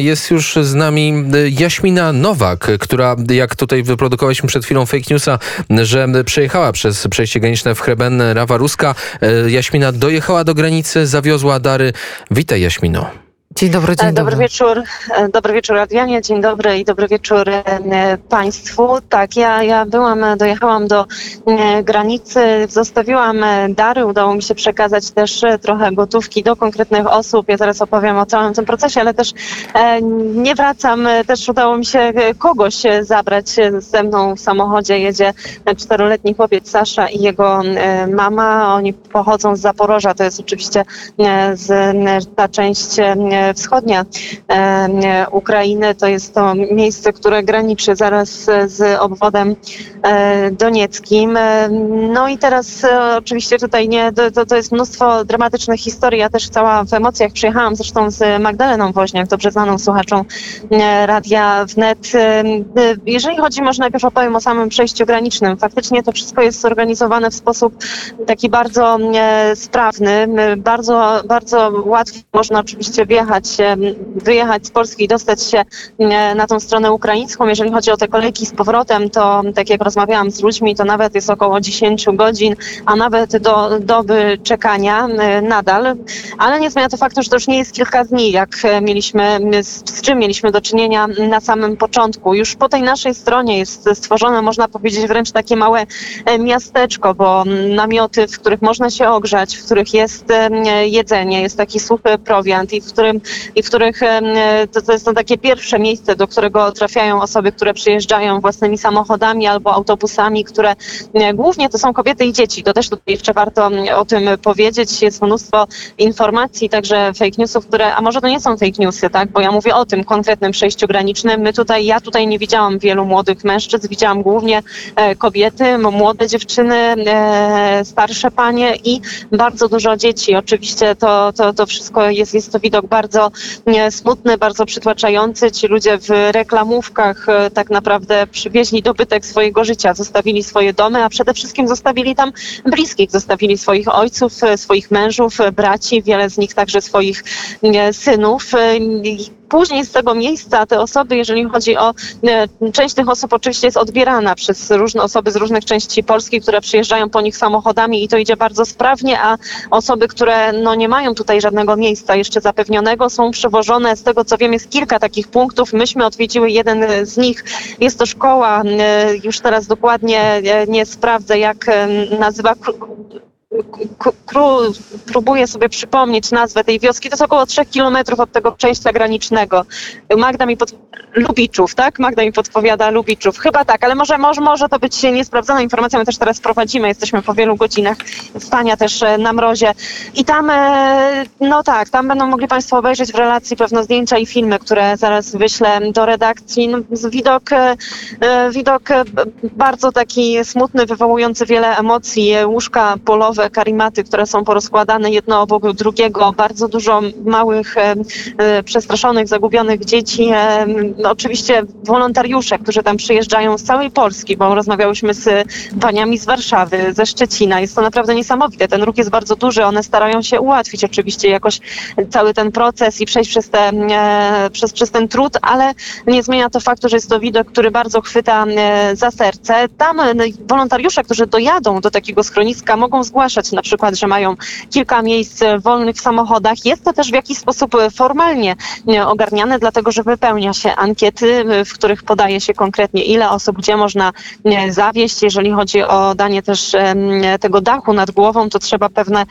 Jest już z nami Jaśmina Nowak, która, jak tutaj wyprodukowaliśmy przed chwilą fake newsa, że przejechała przez przejście graniczne w Hreben Rawa Ruska. Jaśmina dojechała do granicy, zawiozła dary. Witaj Jaśmino. Dzień dobry, dzień dobry. Dobry wieczór, e, dobry wieczór Adrianie, dzień dobry i dobry wieczór e, Państwu. Tak, ja, ja byłam, dojechałam do e, granicy, zostawiłam dary, udało mi się przekazać też trochę gotówki do konkretnych osób. Ja zaraz opowiem o całym tym procesie, ale też nie wracam, też udało mi się kogoś zabrać ze mną w samochodzie. Jedzie czteroletni chłopiec Sasza i jego mama. Oni pochodzą z Zaporoża, to jest oczywiście z, ta część wschodnia Ukrainy. To jest to miejsce, które graniczy zaraz z obwodem e, donieckim. No i teraz e, oczywiście tutaj nie, to, to jest mnóstwo dramatycznych historii. Ja też cała w emocjach przyjechałam zresztą z Magdaleną Woźniak, dobrze znaną słuchaczą e, Radia Wnet. Jeżeli chodzi, może najpierw opowiem o samym przejściu granicznym. Faktycznie to wszystko jest zorganizowane w sposób taki bardzo sprawny. Bardzo, bardzo łatwo można oczywiście wjechać wyjechać, wyjechać z Polski i dostać się na tą stronę ukraińską. Jeżeli chodzi o te kolejki z powrotem, to tak jak rozmawiałam z ludźmi, to nawet jest około 10 godzin, a nawet do doby czekania nadal. Ale nie zmienia to faktu, że to już nie jest kilka dni, jak mieliśmy, z, z czym mieliśmy do czynienia na samym początku. Już po tej naszej stronie jest stworzone, można powiedzieć, wręcz takie małe miasteczko, bo namioty, w których można się ogrzać, w których jest jedzenie, jest taki suchy prowiant i w którym i w których to, to jest to takie pierwsze miejsce, do którego trafiają osoby, które przyjeżdżają własnymi samochodami albo autobusami, które głównie to są kobiety i dzieci. To też tutaj jeszcze warto o tym powiedzieć. Jest mnóstwo informacji, także fake newsów, które, a może to nie są fake newsy, tak? Bo ja mówię o tym konkretnym przejściu granicznym. My tutaj, ja tutaj nie widziałam wielu młodych mężczyzn, widziałam głównie e, kobiety, młode dziewczyny, e, starsze panie i bardzo dużo dzieci. Oczywiście to, to, to wszystko jest, jest to widok bardzo bardzo smutny, bardzo przytłaczający. Ci ludzie w reklamówkach e, tak naprawdę przywieźli dobytek swojego życia, zostawili swoje domy, a przede wszystkim zostawili tam bliskich, zostawili swoich ojców, e, swoich mężów, e, braci, wiele z nich także swoich synów później z tego miejsca te osoby, jeżeli chodzi o e, część tych osób oczywiście jest odbierana przez różne osoby z różnych części Polski, które przyjeżdżają po nich samochodami i to idzie bardzo sprawnie, a osoby, które no nie mają tutaj żadnego miejsca jeszcze zapewnionego, są przewożone. Z tego co wiem jest kilka takich punktów. Myśmy odwiedziły jeden z nich. Jest to szkoła, e, już teraz dokładnie e, nie sprawdzę jak nazywa próbuję sobie przypomnieć nazwę tej wioski, to jest około 3 kilometrów od tego przejścia granicznego. Magda mi pod... Lubiczów, tak? Magda mi podpowiada Lubiczów. Chyba tak, ale może, może, może to być niesprawdzona informacja, my też teraz prowadzimy, jesteśmy po wielu godzinach spania też e, na mrozie. I tam, e, no tak, tam będą mogli Państwo obejrzeć w relacji pewno zdjęcia i filmy, które zaraz wyślę do redakcji. No, widok, e, widok bardzo taki smutny, wywołujący wiele emocji. Łóżka polowe karimaty, które są porozkładane jedno obok drugiego, bardzo dużo małych, e, e, przestraszonych, zagubionych dzieci. E, oczywiście wolontariusze, którzy tam przyjeżdżają z całej Polski, bo rozmawiałyśmy z paniami z Warszawy, ze Szczecina. Jest to naprawdę niesamowite. Ten ruch jest bardzo duży. One starają się ułatwić oczywiście jakoś cały ten proces i przejść przez, te, przez, przez ten trud, ale nie zmienia to faktu, że jest to widok, który bardzo chwyta za serce. Tam wolontariusze, którzy dojadą do takiego schroniska, mogą zgłaszać na przykład, że mają kilka miejsc wolnych w samochodach. Jest to też w jakiś sposób formalnie ogarniane, dlatego że wypełnia się ankiety, w których podaje się konkretnie ile osób, gdzie można zawieść. Jeżeli chodzi o danie też tego dachu nad głową, to trzeba pewne,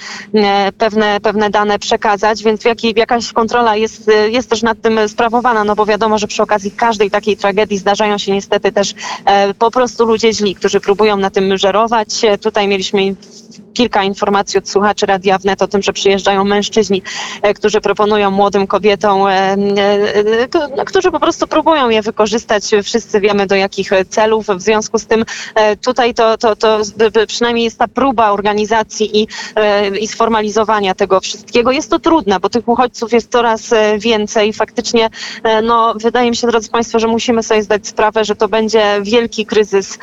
pewne, pewne dane przekazać, więc jakaś kontrola jest, jest też nad tym sprawowana, no bo wiadomo, że przy okazji każdej takiej tragedii zdarzają się niestety też e, po prostu ludzie źli, którzy próbują na tym żerować. Tutaj mieliśmy kilka informacji od słuchaczy Radia Wnet o tym, że przyjeżdżają mężczyźni, e, którzy proponują młodym kobietom, e, e, którzy po prostu próbują je wykorzystać. Wszyscy wiemy do jakich celów. W związku z tym tutaj to, to, to przynajmniej jest ta próba organizacji i, i sformalizowania tego wszystkiego. Jest to trudne, bo tych uchodźców jest coraz więcej. Faktycznie, no, wydaje mi się, drodzy Państwo, że musimy sobie zdać sprawę, że to będzie wielki kryzys,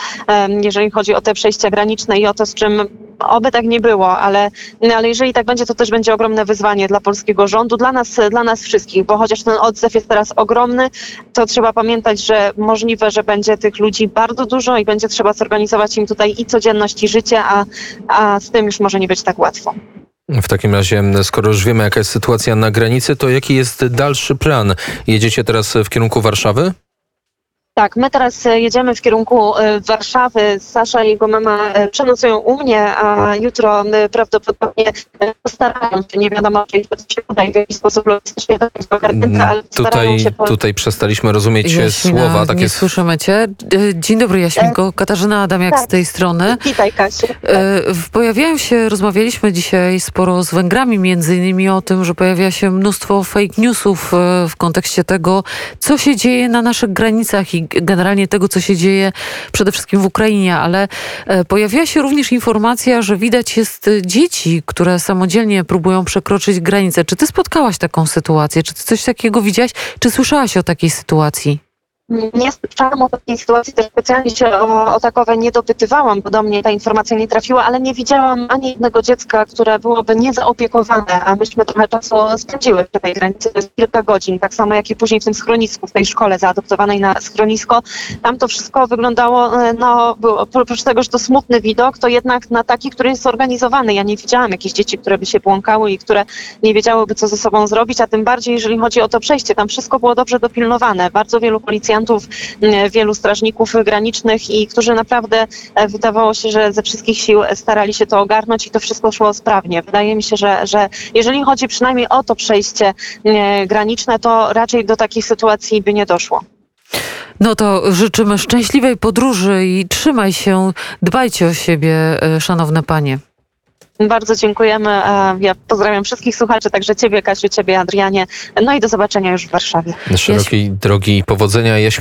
jeżeli chodzi o te przejścia graniczne i o to, z czym Oby tak nie było, ale, ale jeżeli tak będzie, to też będzie ogromne wyzwanie dla polskiego rządu, dla nas, dla nas wszystkich, bo chociaż ten odzew jest teraz ogromny, to trzeba pamiętać, że możliwe, że będzie tych ludzi bardzo dużo i będzie trzeba zorganizować im tutaj i codzienność, i życie, a, a z tym już może nie być tak łatwo. W takim razie, skoro już wiemy, jaka jest sytuacja na granicy, to jaki jest dalszy plan? Jedziecie teraz w kierunku Warszawy? Tak, my teraz e, jedziemy w kierunku e, Warszawy. Sasza i jego mama e, przenocują u mnie, a jutro prawdopodobnie postarają się, nie wiadomo, czy to się uda i w jakiś sposób logistycznie do tego ogarnięte, ale Tutaj, się po... tutaj przestaliśmy rozumieć Jaśmina, słowa. nie Takie słyszymy cię. Dzień dobry Jaśminko, Katarzyna Adamiak tak. z tej strony. Witaj Kasiu. W- Pojawiają się, rozmawialiśmy dzisiaj sporo z Węgrami, między innymi o tym, że pojawia się mnóstwo fake newsów w kontekście tego, co się dzieje na naszych granicach i generalnie tego, co się dzieje przede wszystkim w Ukrainie, ale e, pojawiła się również informacja, że widać jest dzieci, które samodzielnie próbują przekroczyć granicę. Czy ty spotkałaś taką sytuację? Czy ty coś takiego widziałaś? Czy słyszałaś o takiej sytuacji? Nie słyszałam o takiej sytuacji, też specjalnie się o, o takowe nie dopytywałam, bo do mnie ta informacja nie trafiła, ale nie widziałam ani jednego dziecka, które byłoby niezaopiekowane, a myśmy trochę czasu spędziły przy tej granicy, to jest kilka godzin, tak samo jak i później w tym schronisku, w tej szkole zaadoptowanej na schronisko. Tam to wszystko wyglądało, e, no, było, oprócz tego, że to smutny widok, to jednak na taki, który jest zorganizowany. Ja nie widziałam jakichś dzieci, które by się błąkały i które nie wiedziałyby, co ze sobą zrobić, a tym bardziej, jeżeli chodzi o to przejście. Tam wszystko było dobrze dopilnowane. Bardzo wielu policjantów, m, wielu strażników granicznych i którzy naprawdę e, wydawało się, że ze wszystkich sił starali się to ogarnąć i to wszystko szło sprawnie. Wydaje mi się, że, że jeżeli chodzi przynajmniej o to przejście e, graniczne, to raczej do takich sytuacji by nie doszło. No to życzymy szczęśliwej podróży i trzymaj się, dbajcie o siebie, e, szanowne panie. Bardzo dziękujemy. e, Ja pozdrawiam wszystkich słuchaczy, także Ciebie, Kasiu, Ciebie, Adrianie. No i do zobaczenia już w Warszawie. szerokiej drogi i powodzenia. Jaś